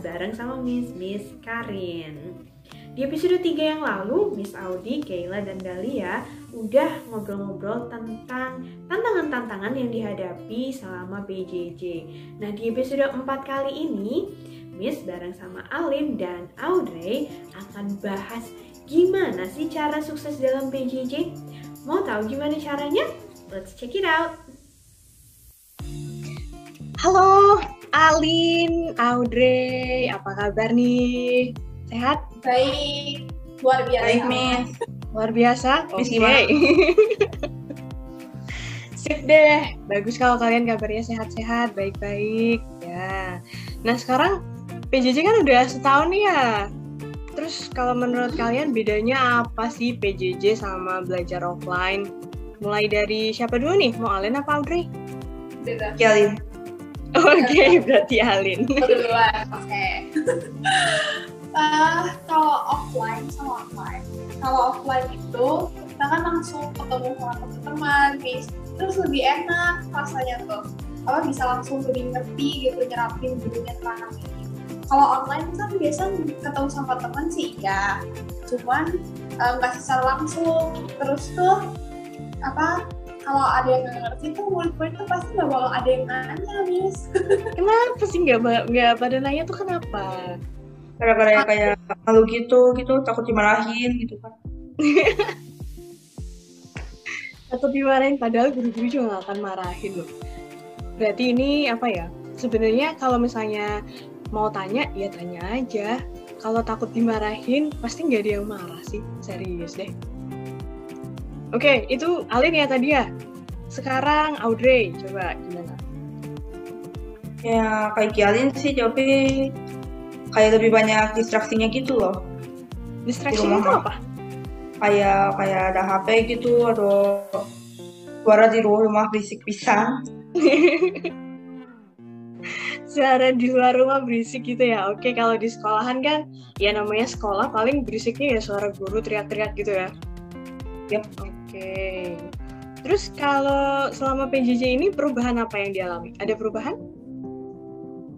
bareng sama Miss Miss Karin. Di episode 3 yang lalu, Miss Audi, Kayla, dan Dahlia udah ngobrol-ngobrol tentang tantangan-tantangan yang dihadapi selama PJJ. Nah, di episode 4 kali ini, Miss bareng sama Alim dan Audrey akan bahas gimana sih cara sukses dalam PJJ. Mau tahu gimana caranya? Let's check it out! Halo, Alin, Audrey, apa kabar nih? Sehat? Baik, luar biasa. Baik, Miss. Luar biasa? Miss Oke. gimana? Sip deh, bagus kalau kalian kabarnya sehat-sehat, baik-baik. Ya. Nah sekarang PJJ kan udah setahun nih ya. Terus kalau menurut kalian bedanya apa sih PJJ sama belajar offline? Mulai dari siapa dulu nih? Mau Alin apa Audrey? Beda. Kialin. Oke, berarti Alin. Aku duluan, oke. Eh, kalau offline sama online, kalau offline itu kita kan langsung ketemu sama teman-teman, terus lebih enak rasanya tuh. Apa bisa langsung lebih ngerti gitu nyerapin gurunya terang ini. Kalau online kan biasa ketemu sama teman sih ya, cuman eh, nggak secara langsung. Terus tuh apa kalau ada yang nggak ngerti tuh murid-murid tuh pasti nggak bakal ada yang nanya, Miss. Kenapa sih nggak ba- nggak pada nanya tuh kenapa? Gara-gara ya kayak malu gitu, gitu takut dimarahin gitu kan. Atau dimarahin padahal guru-guru juga nggak akan marahin loh. Berarti ini apa ya? Sebenarnya kalau misalnya mau tanya ya tanya aja. Kalau takut dimarahin pasti nggak ada yang marah sih. Serius deh. Oke, itu Alin ya tadi ya. Sekarang Audrey, coba gimana? Ya kayak Kialin sih jawabnya kayak lebih banyak distraksinya gitu loh. Distraction Di itu apa? Kayak kayak ada HP gitu atau suara di rumah berisik pisan. Suara di luar rumah berisik gitu ya. Oke, kalau di sekolahan kan ya namanya sekolah paling berisiknya ya suara guru teriak-teriak gitu ya. Oke. Terus kalau selama PJJ ini perubahan apa yang dialami? Ada perubahan?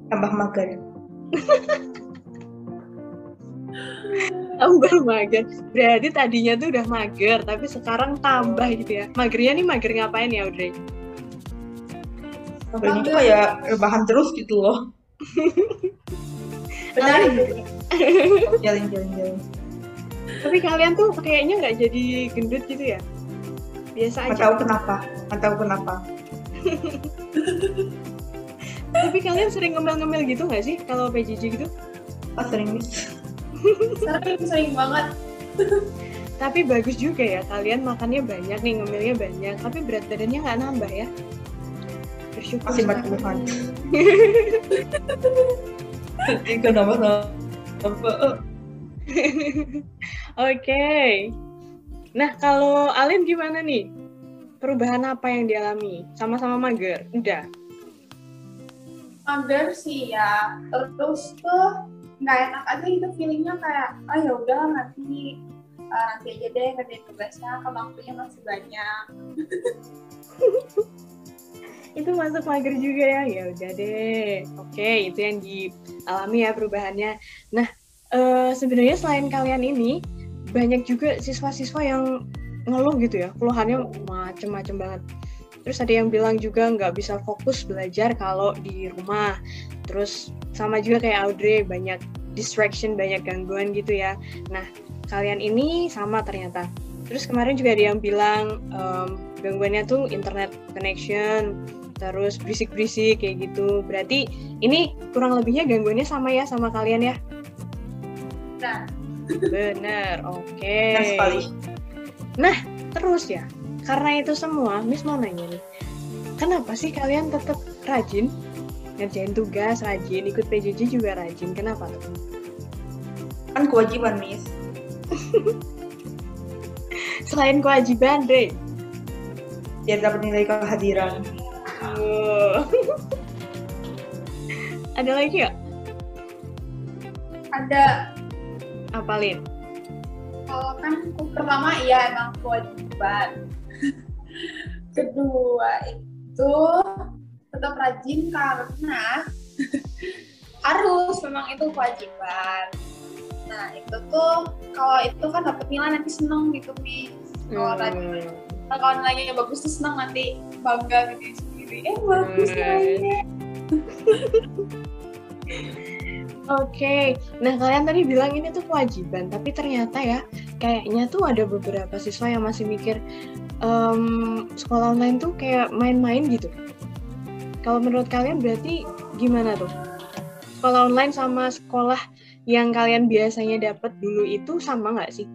Tambah mager. Tambah mager. Berarti tadinya tuh udah mager, tapi sekarang tambah gitu ya. Magernya nih mager ngapain ya, Audrey? Magernya tuh kayak rebahan terus gitu loh. Benar Alin. Tapi kalian tuh kayaknya nggak jadi gendut gitu ya? Biasa Nggak aja. tahu kenapa. Nggak tahu kenapa. Tapi kalian sering ngemil-ngemil gitu nggak sih kalau PJJ gitu? Ah, sering Miss. Sering, sering banget. Tapi bagus juga ya, kalian makannya banyak nih, ngemilnya banyak, tapi berat badannya nggak nambah ya. Bersyukur Masih sekali. 40-an. Tiga nambah Oke. Nah, kalau Alin gimana nih? Perubahan apa yang dialami? Sama-sama mager? Udah. Mager sih ya. Terus tuh nggak enak aja gitu feelingnya kayak, ah ya udah nanti eh, nanti aja deh ngerjain tugasnya waktunya masih banyak. Itu masuk mager juga ya? Ya udah deh. Oke, itu yang dialami ya perubahannya. Nah, eh, sebenarnya selain kalian ini, banyak juga siswa-siswa yang ngeluh gitu ya. Keluhannya macem-macem banget. Terus ada yang bilang juga nggak bisa fokus belajar kalau di rumah. Terus sama juga kayak Audrey, banyak distraction, banyak gangguan gitu ya. Nah, kalian ini sama ternyata. Terus kemarin juga ada yang bilang em, gangguannya tuh internet connection, terus berisik-berisik kayak gitu. Berarti ini kurang lebihnya gangguannya sama ya sama kalian ya? Nah, Bener, oke. Benar sekali. Terus ya, karena itu semua, Miss mau nanya nih, kenapa sih kalian tetap rajin ngerjain tugas, rajin ikut PJJ juga rajin? Kenapa tuh? Kan kewajiban Miss. Selain kewajiban, deh. Biar dapat nilai kehadiran. Oh. Ada lagi ya? ada Apalin? kalau kan pertama iya emang kewajiban. Kedua itu tetap rajin karena memang itu kewajiban. Nah itu tuh kalau itu kan dapat nilai nanti seneng gitu nih. Kalau Hmm. nah, kalau nilainya bagus tuh seneng nanti bangga gitu sendiri. Eh bagus Hmm. nilainya. Oke, nah kalian tadi bilang ini tuh kewajiban, tapi ternyata ya kayaknya tuh ada beberapa siswa yang masih mikir em, sekolah online tuh kayak main-main gitu. Kalau menurut kalian berarti gimana tuh? Sekolah online sama sekolah yang kalian biasanya dapat dulu itu sama nggak sih?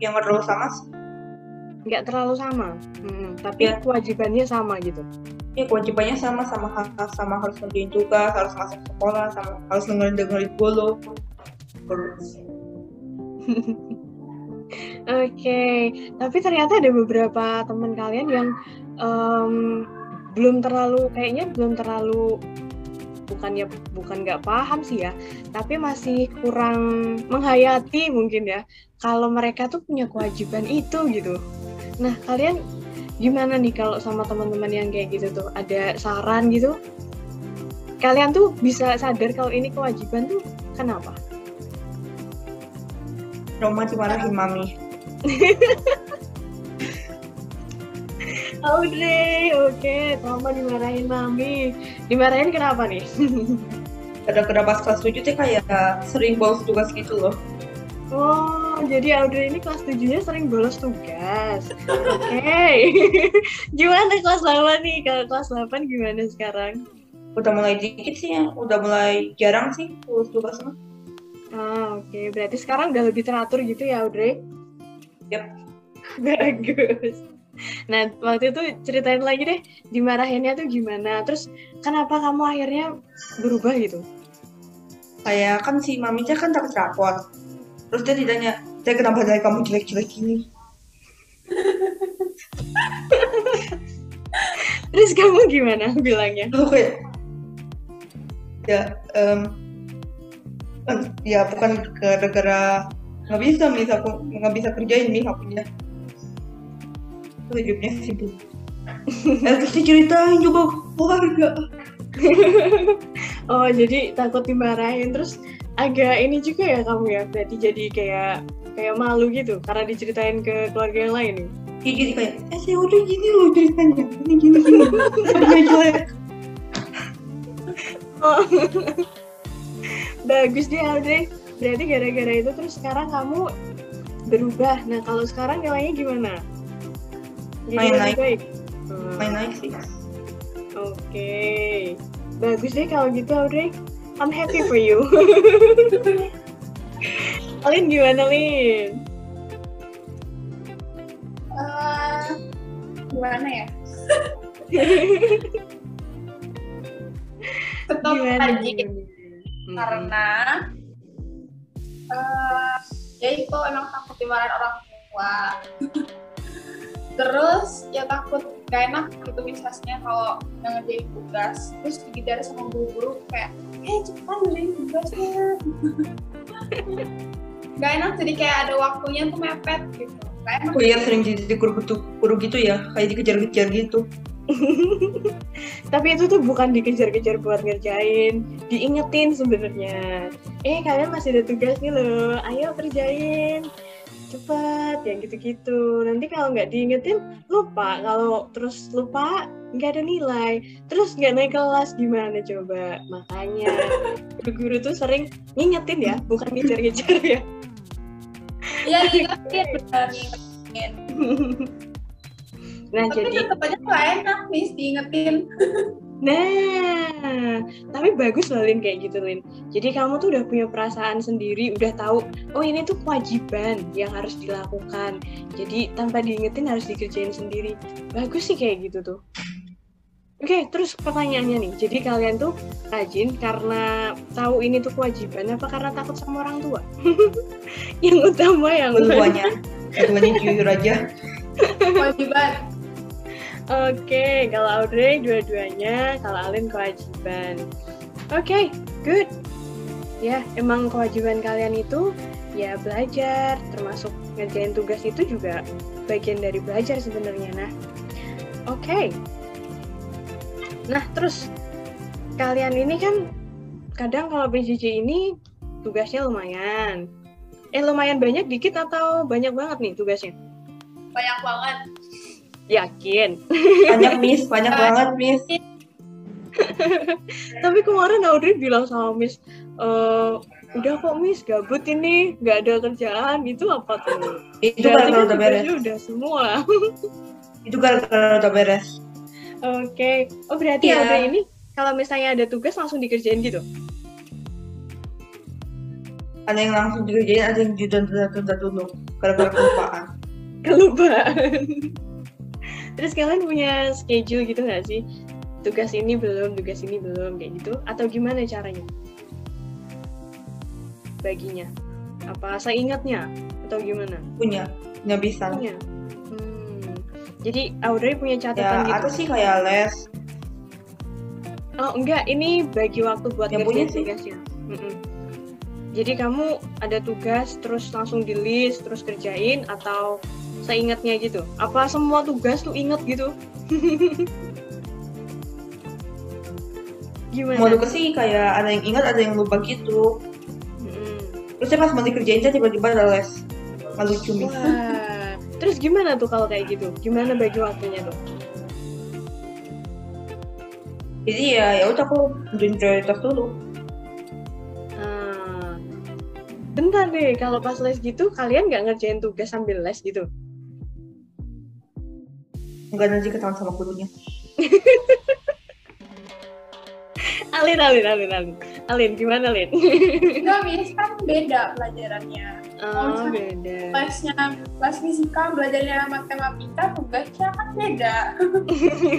Yang nggak terlalu sama sih. Nggak terlalu sama, Hmm, tapi Ya. kewajibannya sama gitu. Ya kewajibannya sama sama ha- sama harus ngerjain tugas, harus masuk sekolah, sama harus dengerin dengerin dulu. Terus Oke, tapi ternyata ada beberapa teman kalian yang em, belum terlalu, kayaknya belum terlalu, bukannya bukan nggak paham sih ya, tapi masih kurang menghayati mungkin ya, kalau mereka tuh punya kewajiban itu gitu. Nah, kalian gimana nih kalau sama teman-teman yang kayak gitu tuh? Ada saran gitu? Kalian tuh bisa sadar kalau ini kewajiban tuh kenapa? Roma dimarahin mami. Audrey, oke, trauma dimarahin mami. Dimarahin kenapa nih? Kadang-kadang pas kelas 7 tuh kayak sering bolos tugas gitu loh. Oh, jadi Audrey ini kelas 7-nya sering bolos tugas. Oke. gimana kelas 8 nih? Kalau kelas 8 gimana sekarang? Udah mulai dikit sih ya, udah mulai jarang sih bolos tugas mah. Ah, oke. Berarti sekarang udah lebih teratur gitu ya, Audrey? Yap. Bagus. Nah, waktu itu ceritain lagi deh, dimarahinnya tuh gimana? Terus kenapa kamu akhirnya berubah gitu? Kayak kan si mami teh kan takut rapor. Terus dia ditanya, saya kenapa dari kamu jelek-jelek gini? Terus kamu gimana bilangnya? Terus kayak, ya, kan, ya bukan gara-gara nggak bisa mis aku nggak bisa kerjain nih akunya Terus hidupnya sibuk eh terus diceritain juga keluarga Oh, jadi takut dimarahin terus agak ini juga ya kamu ya. Berarti jadi kayak kayak malu gitu karena diceritain ke keluarga yang lain nih. Kayak jadi kayak eh saya udah gini loh ceritanya ini gini gini jelek Oh. Bagus deh Audrey. Berarti gara-gara itu terus sekarang kamu berubah. Nah, kalau sekarang nilainya gimana? Jadi Main naik. baik. Hmm, main naik sih Oke. Bagus deh kalau gitu Audrey. I'm happy for you. Lin gimana Lin? Eh, gimana ya? Tetap Gimana? rajin gimana? karena eh ya itu emang takut dimarahin orang tua terus ya takut gak enak gitu misalnya kalau ngerjain tugas terus digidar sama guru-guru kayak eh cepetan ngerjain tugasnya. Gak enak jadi kayak ada waktunya tuh mepet gitu. Gak enak. Oh iya sering jadi guru gitu guru gitu ya kayak dikejar-kejar gitu. Tapi itu tuh bukan dikejar-kejar buat ngerjain, diingetin sebenarnya. Eh kalian masih ada tugas nih loh, ayo kerjain, cepet, ya gitu-gitu. Nanti kalau nggak diingetin lupa, kalau terus lupa nggak ada nilai, terus nggak naik kelas gimana coba? Makanya guru-guru tuh sering ngingetin ya, bukan ngejar-ngejar ya. iya diingetin benar diingetin Nah tapi jadi tetap aja enak nih diingetin Nah, tapi bagus loh Lin kayak gitu Lin. Jadi kamu tuh udah punya perasaan sendiri, udah tahu, oh ini tuh kewajiban yang harus dilakukan. Jadi tanpa diingetin harus dikerjain sendiri. Bagus sih kayak gitu tuh. Oke, terus pertanyaannya nih. Jadi kalian tuh rajin karena tahu ini tuh kewajiban apa karena takut sama orang tua? yang utama yang keduanya keduanya jujur aja kewajiban Oke, kalau Audrey dua-duanya, kalau Alin kewajiban. Oke, good. Ya, emang kewajiban kalian itu ya belajar, termasuk ngerjain tugas itu juga bagian dari belajar sebenarnya. Nah, oke. Nah, terus kalian ini kan kadang kalau PJJ ini tugasnya lumayan. Eh lumayan banyak dikit atau banyak banget nih tugasnya? Banyak banget. Yakin. Banyak Miss, banyak banget Miss. Tapi kemarin Audrey bilang sama Miss, "Eh, udah kok Miss gabut ini, nggak ada kerjaan itu apa tuh? Itu gara-gara kan udah beres. udah semua. Itu gara-gara udah beres. Oke. Oh berarti. Audrey ini kalau misalnya ada tugas langsung dikerjain gitu? Ada yang langsung dikerjain, ada yang ditunda-tunda. Gara-gara kelupaan. Kelupaan. Terus kalian punya schedule gitu nggak sih? Tugas ini belum, tugas ini belum kayak gitu? Atau gimana caranya? Baginya? Apa seingatnya? Atau gimana? Punya, punya bisa. Punya. Hmm. Jadi Audrey punya Ya, catatan gitu? ada sih kayak les. Oh enggak, ini bagi waktu buat Yang punya tugasnya. Mm-mm. Jadi kamu ada tugas terus langsung di list terus kerjain atau seingatnya gitu? Apa semua tugas tuh inget gitu? Gimana? Mau tugas sih kayak ada yang ingat, ada yang lupa gitu. Mm-mm. Terus saya pas mau dikerjain tiba-tiba ada les. Malu cumi. Wah, terus gimana tuh kalau kayak gitu? Gimana bagi waktunya tuh? Jadi ya ya udah aku tentuin prioritas dulu. Nah, bentar deh, kalau pas les gitu kalian nggak ngerjain tugas sambil les gitu? Enggak nanti ketahuan sama gurunya. Alin, Alin, Alin, Alin. Alin, gimana Alin? Enggak, Miss, kan beda pelajarannya. Oh, beda. Lesnya, les fisika, belajarnya matematika, tugasnya kan beda.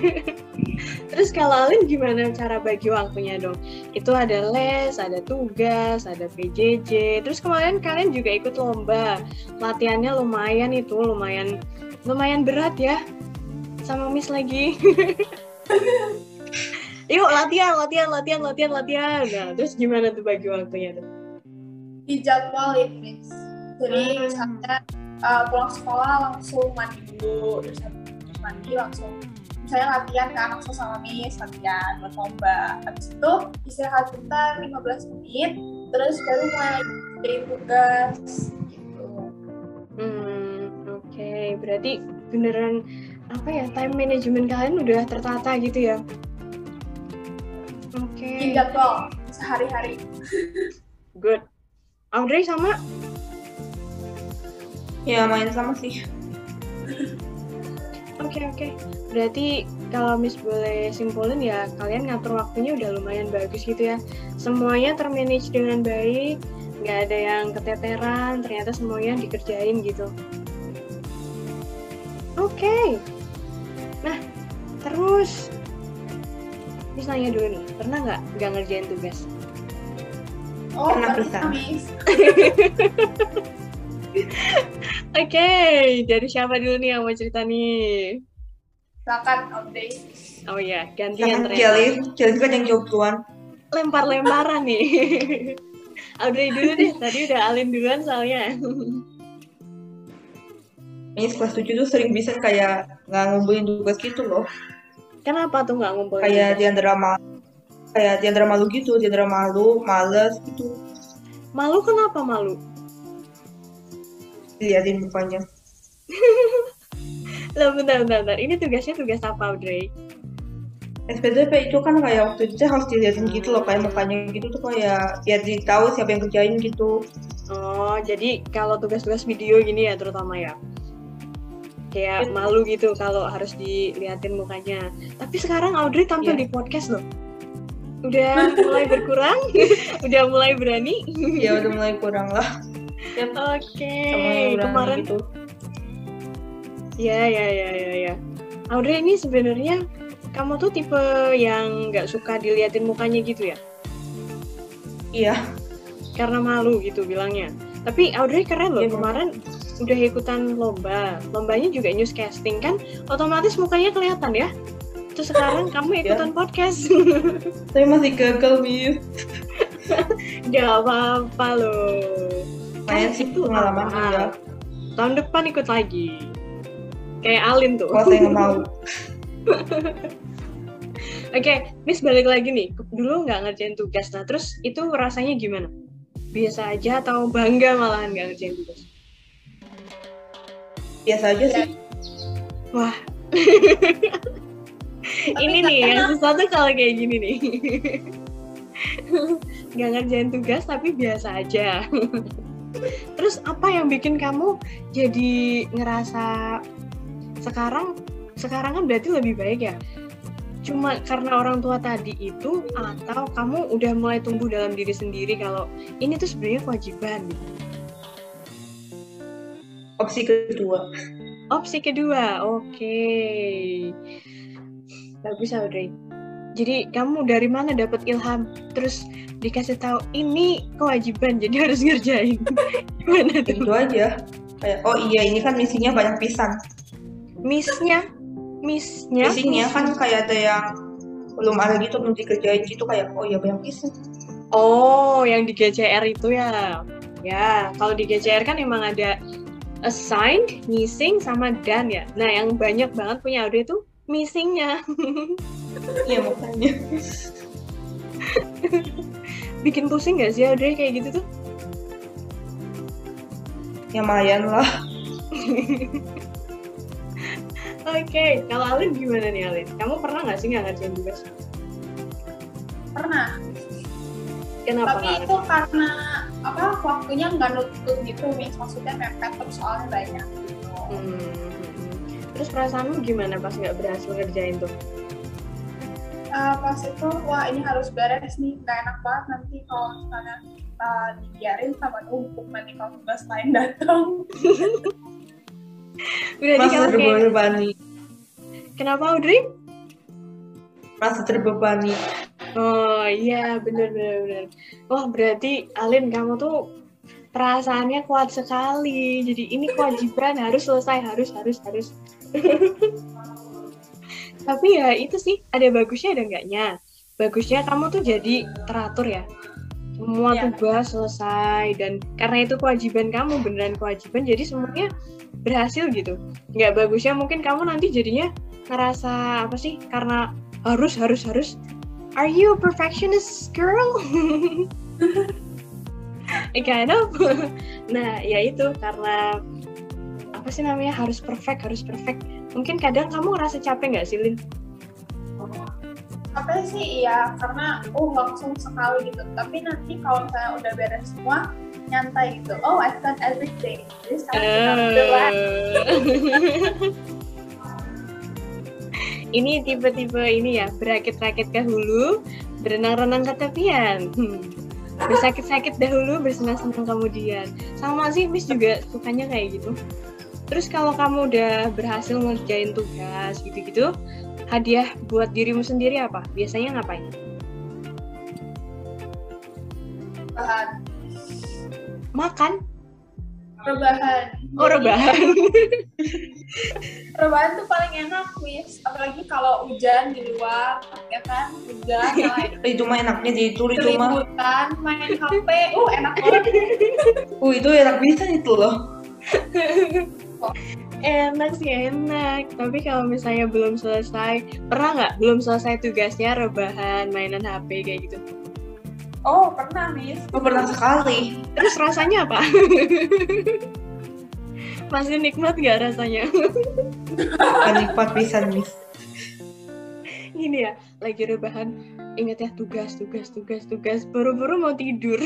Terus kalau Alin gimana cara bagi waktunya dong? Itu ada les, ada tugas, ada PJJ. Terus kemarin kalian juga ikut lomba. Latihannya lumayan itu, lumayan lumayan berat ya. Sama Miss lagi. Yuk latihan, latihan, latihan, latihan, latihan. Nah, terus gimana tuh bagi waktunya tuh? Dijadwalin, Miss. Jadi Hmm. misalnya uh, pulang sekolah langsung mandi dulu, terus mandi langsung misalnya latihan kan langsung sama Miss, latihan buat lomba. Habis itu istirahat bentar 15 menit, terus baru mulai kerjain tugas. Gitu. Hmm, oke. Berarti beneran apa ya time management kalian udah tertata gitu ya? Oke. Bikin jadwal sehari-hari. Good. Audrey sama? Ya main sama sih. Oke oke. Berarti kalau Miss boleh simpulin ya kalian ngatur waktunya udah lumayan bagus gitu ya. Semuanya termanage dengan baik, nggak ada yang keteteran. Ternyata semuanya dikerjain gitu. Oke. Nah, terus Miss nanya dulu nih, pernah nggak nggak ngerjain tugas? Oh, Pernah bisa. Miss. Oke, dari siapa dulu nih yang mau cerita nih? Silakan update. Oh iya, gantian ternyata. Kelly, Kelly kan yang jawab duluan. lempar-lemparan nih. Audrey dulu deh, tadi udah Alin duluan soalnya. Miss kelas 7 tuh sering bisa kayak nggak ngumpulin tugas gitu loh. Kenapa tuh nggak ngumpulin? Kayak tugas? di antara malu, kayak di antara malu gitu, di antara malu, males gitu. Malu kenapa malu? Diliatin mukanya. Lah bentar, bentar, bentar. Ini tugasnya tugas apa, Audrey? SPDP itu kan kayak waktu itu harus diliatin gitu loh kayak mukanya gitu tuh kayak biar ditahu siapa yang kerjain gitu. Oh, jadi kalau tugas-tugas video gini ya terutama ya. Kayak Itu. malu gitu kalau harus diliatin mukanya. Tapi sekarang Audrey tampil Iya. di podcast loh. Udah mulai berkurang, udah mulai berani. Ya udah mulai kurang lah Oke, yang kemarin gitu. Ya, ya, ya, ya, ya. Audrey ini sebenarnya kamu tuh tipe yang nggak suka diliatin mukanya gitu ya? Iya, Karena malu gitu bilangnya. Tapi Audrey keren loh, Iya, kemarin udah ikutan lomba. Lombanya juga newscasting kan, otomatis mukanya kelihatan ya. Terus sekarang kamu ikutan podcast. tapi masih gagal Miss. Gak apa-apa loh. Kan sih itu pengalaman ya. Tahun depan ikut lagi. Kayak Alin tuh. Kalau saya mau. Oke, Miss balik lagi nih. Dulu nggak ngerjain tugas, nah terus itu rasanya gimana? Biasa aja atau bangga malahan nggak ngerjain tugas? Biasa aja sih. Wah, ini nih yang sesuatu kalau kayak gini nih. nggak ngerjain tugas tapi biasa aja. Terus apa yang bikin kamu jadi ngerasa sekarang sekarang kan berarti lebih baik ya? Cuma karena orang tua tadi itu atau kamu udah mulai tumbuh dalam diri sendiri kalau ini tuh sebenarnya kewajiban. gitu? Opsi kedua. Opsi kedua, oke. Bagus Audrey. Jadi kamu dari mana dapat ilham? Terus dikasih tahu ini kewajiban, jadi harus ngerjain. Gimana tuh? Itu aja. Kayak, oh iya ini kan misinya banyak pisan. Missnya, missnya, Misinya kan kayak ada yang belum ada gitu, belum dikerjain gitu kayak, oh iya banyak pisan. Oh, yang di GCR itu ya. Ya, kalau di GCR kan emang ada assigned, missing, sama done ya. Nah, yang banyak banget punya Audrey itu missingnya. Iya makanya. Bikin pusing gak sih Audrey kayak gitu tuh? Ya lumayan lah. Oke, kalau Alin gimana nih Alin? Kamu pernah nggak sih nggak ngerjain tugas? pernah Kenapa tapi nggak itu karena apa waktunya nggak nutut gitu mis maksudnya mepet terus soalnya banyak gitu Hmm, hmm, hmm. Terus perasaanmu gimana pas nggak berhasil ngerjain tuh? Eh, pas itu wah ini harus beres nih nggak enak banget nanti kalau misalnya uh, dibiarin sama numpuk nanti kalau tugas lain datang Berarti kayak, terbebani. kenapa Audrey? Merasa terbebani. Oh iya bener bener bener. Wah berarti Alin kamu tuh perasaannya kuat sekali. Jadi ini kewajiban harus selesai harus harus harus. Tapi ya itu sih ada bagusnya ada enggaknya. Bagusnya kamu tuh jadi teratur ya. Semua Iya. tugas selesai dan karena itu kewajiban kamu beneran kewajiban jadi semuanya berhasil gitu. Nggak bagusnya mungkin kamu nanti jadinya ngerasa apa sih karena harus harus harus Are you a perfectionist girl? kind of. nah, ya itu karena apa sih namanya harus perfect, harus perfect. Mungkin kadang kamu ngerasa capek nggak sih, Lin? apa sih iya karena oh langsung sekali gitu tapi nanti kalau misalnya udah beres semua nyantai gitu oh I've done everything jadi sekarang kita relax Eh. ini tipe-tipe ini ya, berakit-rakit ke hulu, berenang-renang ke tepian. Hmm. Bersakit-sakit dahulu, bersenang-senang kemudian. Sama sih, Miss juga sukanya kayak gitu. Terus kalau kamu udah berhasil ngerjain tugas gitu-gitu, hadiah buat dirimu sendiri apa? Biasanya ngapain? rebahan Makan? rebahan Oh, rebahan. rebahan tuh paling enak wis apalagi kalau hujan di luar ya kan hujan Itu mah enaknya di itu itu mah. main HP uh enak banget Uh itu enak bisa itu loh. enak sih enak. Tapi kalau misalnya belum selesai, pernah nggak belum selesai tugasnya rebahan, mainan HP kayak gitu? oh pernah mis Oh pernah sekali. Terus rasanya apa? Masih nikmat nggak rasanya? Nikmat bisa nih. Gini ya, lagi rebahan, ingat ya tugas, tugas, tugas, tugas. Buru-buru mau tidur.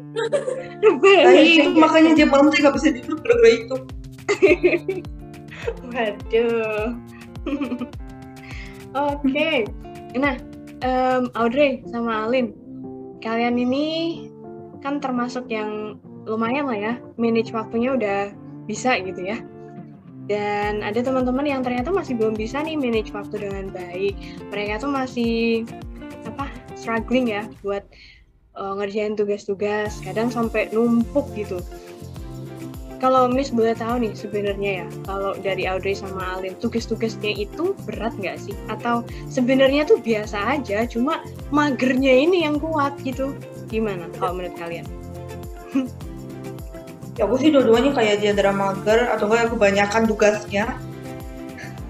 rebahan. Nah, itu makanya dia malam tuh nggak bisa tidur gara-gara itu. Waduh. Oke. Nah, em, Audrey sama Alin, kalian ini kan termasuk yang lumayan lah ya, manage waktunya udah bisa gitu ya. Dan ada teman-teman yang ternyata masih belum bisa nih manage waktu dengan baik. Mereka tuh masih apa struggling ya buat eh, ngerjain tugas-tugas, kadang sampai numpuk gitu. Kalau Miss boleh tahu nih sebenarnya ya, kalau dari Audrey sama Alin, tugas-tugasnya itu berat nggak sih? Atau sebenarnya tuh biasa aja, cuma magernya ini yang kuat gitu? Gimana kalau menurut kalian? Ya aku sih dua-duanya kayak dia drama mager atau kayak kebanyakan tugasnya.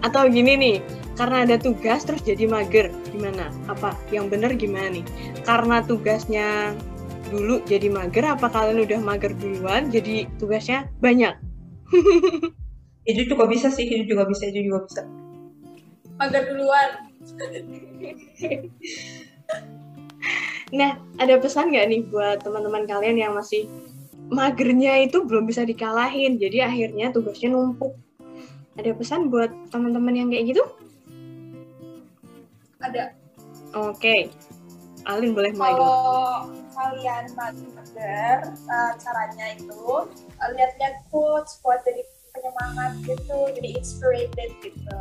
Atau gini nih, karena ada tugas terus jadi mager gimana? Apa yang bener gimana nih? Karena tugasnya dulu jadi mager apa kalian udah mager duluan jadi tugasnya banyak? Itu juga bisa sih itu juga bisa itu juga bisa. Mager duluan. Nah ada pesan nggak nih buat teman-teman kalian yang masih magernya itu belum bisa dikalahin. Jadi akhirnya tugasnya numpuk. Ada pesan buat teman-teman yang kayak gitu? Ada. Oke. Alin boleh mulai dulu. Kalau kalian mager uh, caranya itu uh, lihat-lihat quotes quotes dari penyemangat gitu jadi inspirated gitu.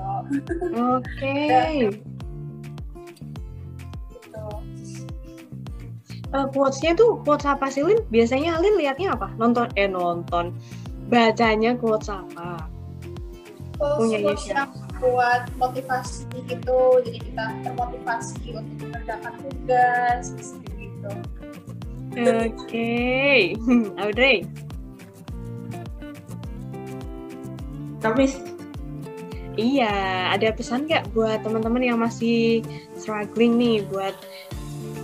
Oke. Gitu uh, quotes-nya tuh quotes apa sih Lin? Biasanya Alin liatnya apa? Nonton eh nonton. Bacanya quotes apa? terus Punya quotes yang buat motivasi gitu jadi kita termotivasi untuk mengerjakan tugas gitu Oke. Audrey. tapi Iya, ada pesan nggak buat teman-teman yang masih struggling nih buat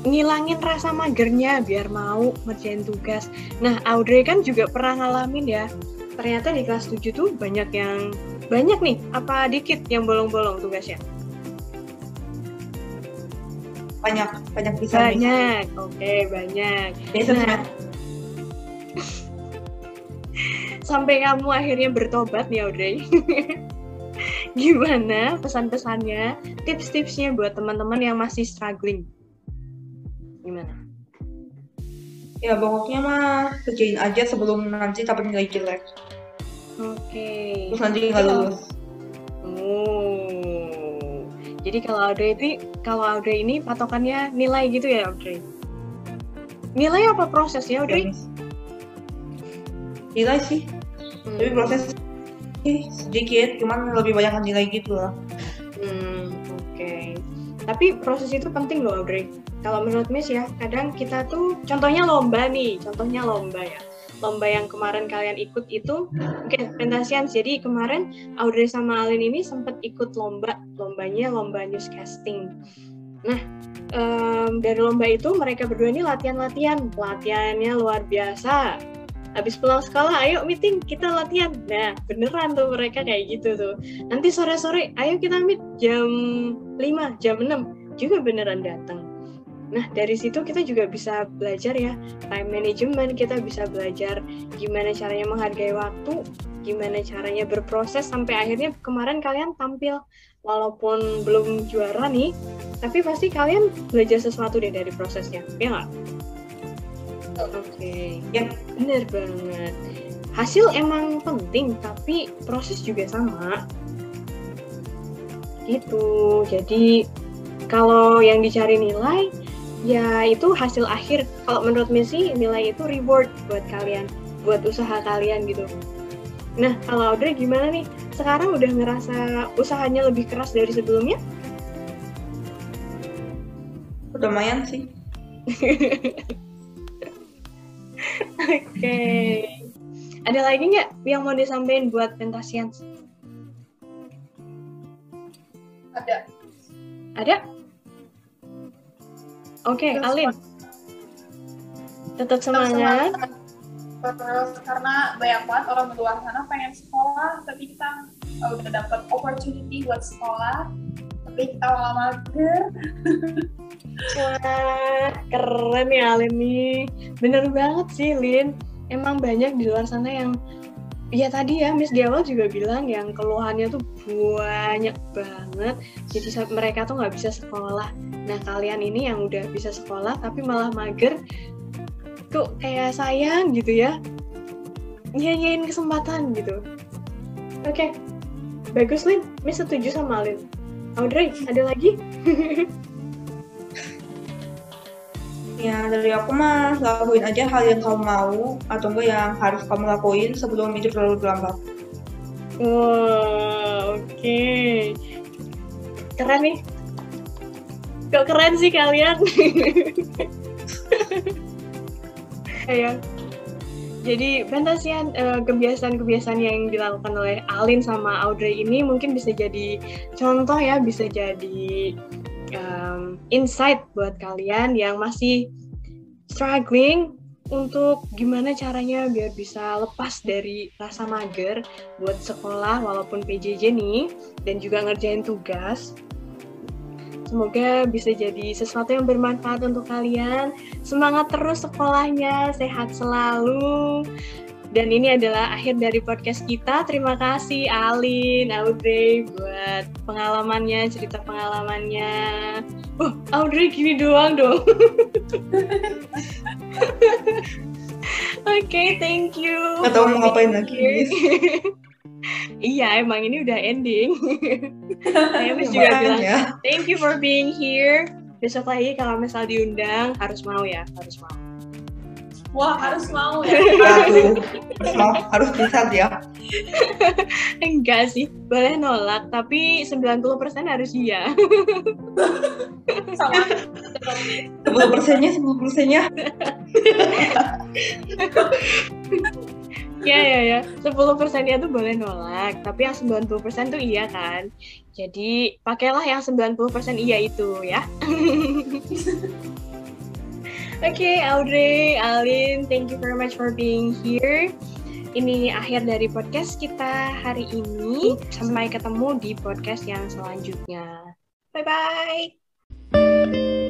ngilangin rasa magernya biar mau ngerjain tugas. Nah, Audrey kan juga pernah ngalamin ya. Ternyata di kelas 7 tuh banyak yang banyak nih, apa dikit yang bolong-bolong tugasnya? banyak banyak bisa bisa. Banyak. Oke, banyak. Biasa Nah, sampai kamu akhirnya bertobat nih Audrey. Gimana pesan-pesannya, tips-tipsnya buat teman-teman yang masih struggling? Gimana? ya pokoknya mah kerjain aja sebelum nanti dapat nilai jelek Oke. terus nanti nggak lulus Oh. Jadi kalau Audrey itu kalau Audrey ini patokannya nilai gitu ya Audrey? Nilai apa proses ya Audrey? nilai sih tapi Hmm. proses sih sedikit cuman lebih banyak nilai gitu lah Hmm, oke. Tapi proses itu penting loh, Audrey. Kalau menurut Miss ya, kadang kita tuh, contohnya lomba nih, contohnya lomba ya. Lomba yang kemarin kalian ikut itu, oke, pentasian. Jadi kemarin Audrey sama Alin ini sempat ikut lomba, lombanya lomba newscasting. Nah, em, dari lomba itu mereka berdua ini latihan-latihan, latihannya luar biasa. Habis pulang sekolah, ayo meeting, kita latihan. Nah, beneran tuh mereka kayak gitu tuh nanti sore-sore ayo kita meet jam 5, jam 6 juga beneran datang. Nah, dari situ kita juga bisa belajar ya time management, kita bisa belajar gimana caranya menghargai waktu, gimana caranya berproses sampai akhirnya kemarin kalian tampil walaupun belum juara nih, tapi pasti kalian belajar sesuatu deh dari prosesnya, ya nggak? Oke, Ya. bener banget. Hasil emang penting, tapi proses juga sama. Gitu, jadi kalau yang dicari nilai, ya itu hasil akhir. Kalau menurut Messi, nilai itu reward buat kalian, buat usaha kalian gitu. Nah, kalau Audrey gimana nih? Sekarang udah ngerasa usahanya lebih keras dari sebelumnya? udah lumayan sih Oke. Ada lagi nggak yang mau disampaikan buat Pentasians? ada Ada? Oke, Terus, Alin. Tetap semangat. terus karena banyak banget orang di luar sana pengen sekolah tapi kita uh, udah dapat opportunity buat sekolah tapi kita malah mager Wah, keren ya Alin nih. Bener banget sih, Lin. Emang banyak di luar sana yang Ya tadi ya, Miss di juga bilang yang keluhannya tuh banyak banget. Jadi mereka tuh nggak bisa sekolah. Nah kalian ini yang udah bisa sekolah tapi malah mager, kok kayak sayang gitu ya. Nyanyiin kesempatan gitu. Oke, bagus Lin. Miss setuju sama Lin. Audrey, ada lagi? ya dari aku mah lakuin aja hal yang kamu mau atau enggak yang harus kamu lakuin sebelum itu terlalu terlambat Wow, oke. Keren nih. Kok keren sih kalian? Kayak Jadi fantasian uh, kebiasaan-kebiasaan yang dilakukan oleh Alin sama Audrey ini mungkin bisa jadi contoh ya, bisa jadi um, insight buat kalian yang masih struggling untuk gimana caranya biar bisa lepas dari rasa mager buat sekolah walaupun PJJ nih dan juga ngerjain tugas. Semoga bisa jadi sesuatu yang bermanfaat untuk kalian. Semangat terus sekolahnya, sehat selalu. Dan ini adalah akhir dari podcast kita. Terima kasih Alin, Audrey buat pengalamannya, cerita pengalamannya. Oh, Audrey gini doang dong. Oke, okay, thank you. Gak tau mau ngapain lagi. iya, emang ini udah ending. Emis juga bilang, ya. thank you for being here. Besok lagi kalau misal diundang, harus mau ya, harus mau. Wah, harus mau ya. Aduh, harus mau, harus bisa ya. Enggak sih, boleh nolak, tapi 90% harus iya. Sama. 10 persennya, 10 persennya. ya ya ya 10 persennya tuh boleh nolak tapi yang 90 persen tuh iya kan jadi pakailah yang 90 persen iya itu ya okay, Audrey, Alin, thank you very much for being here. Ini akhir dari podcast kita hari ini. Sampai ketemu di podcast yang selanjutnya. Bye-bye.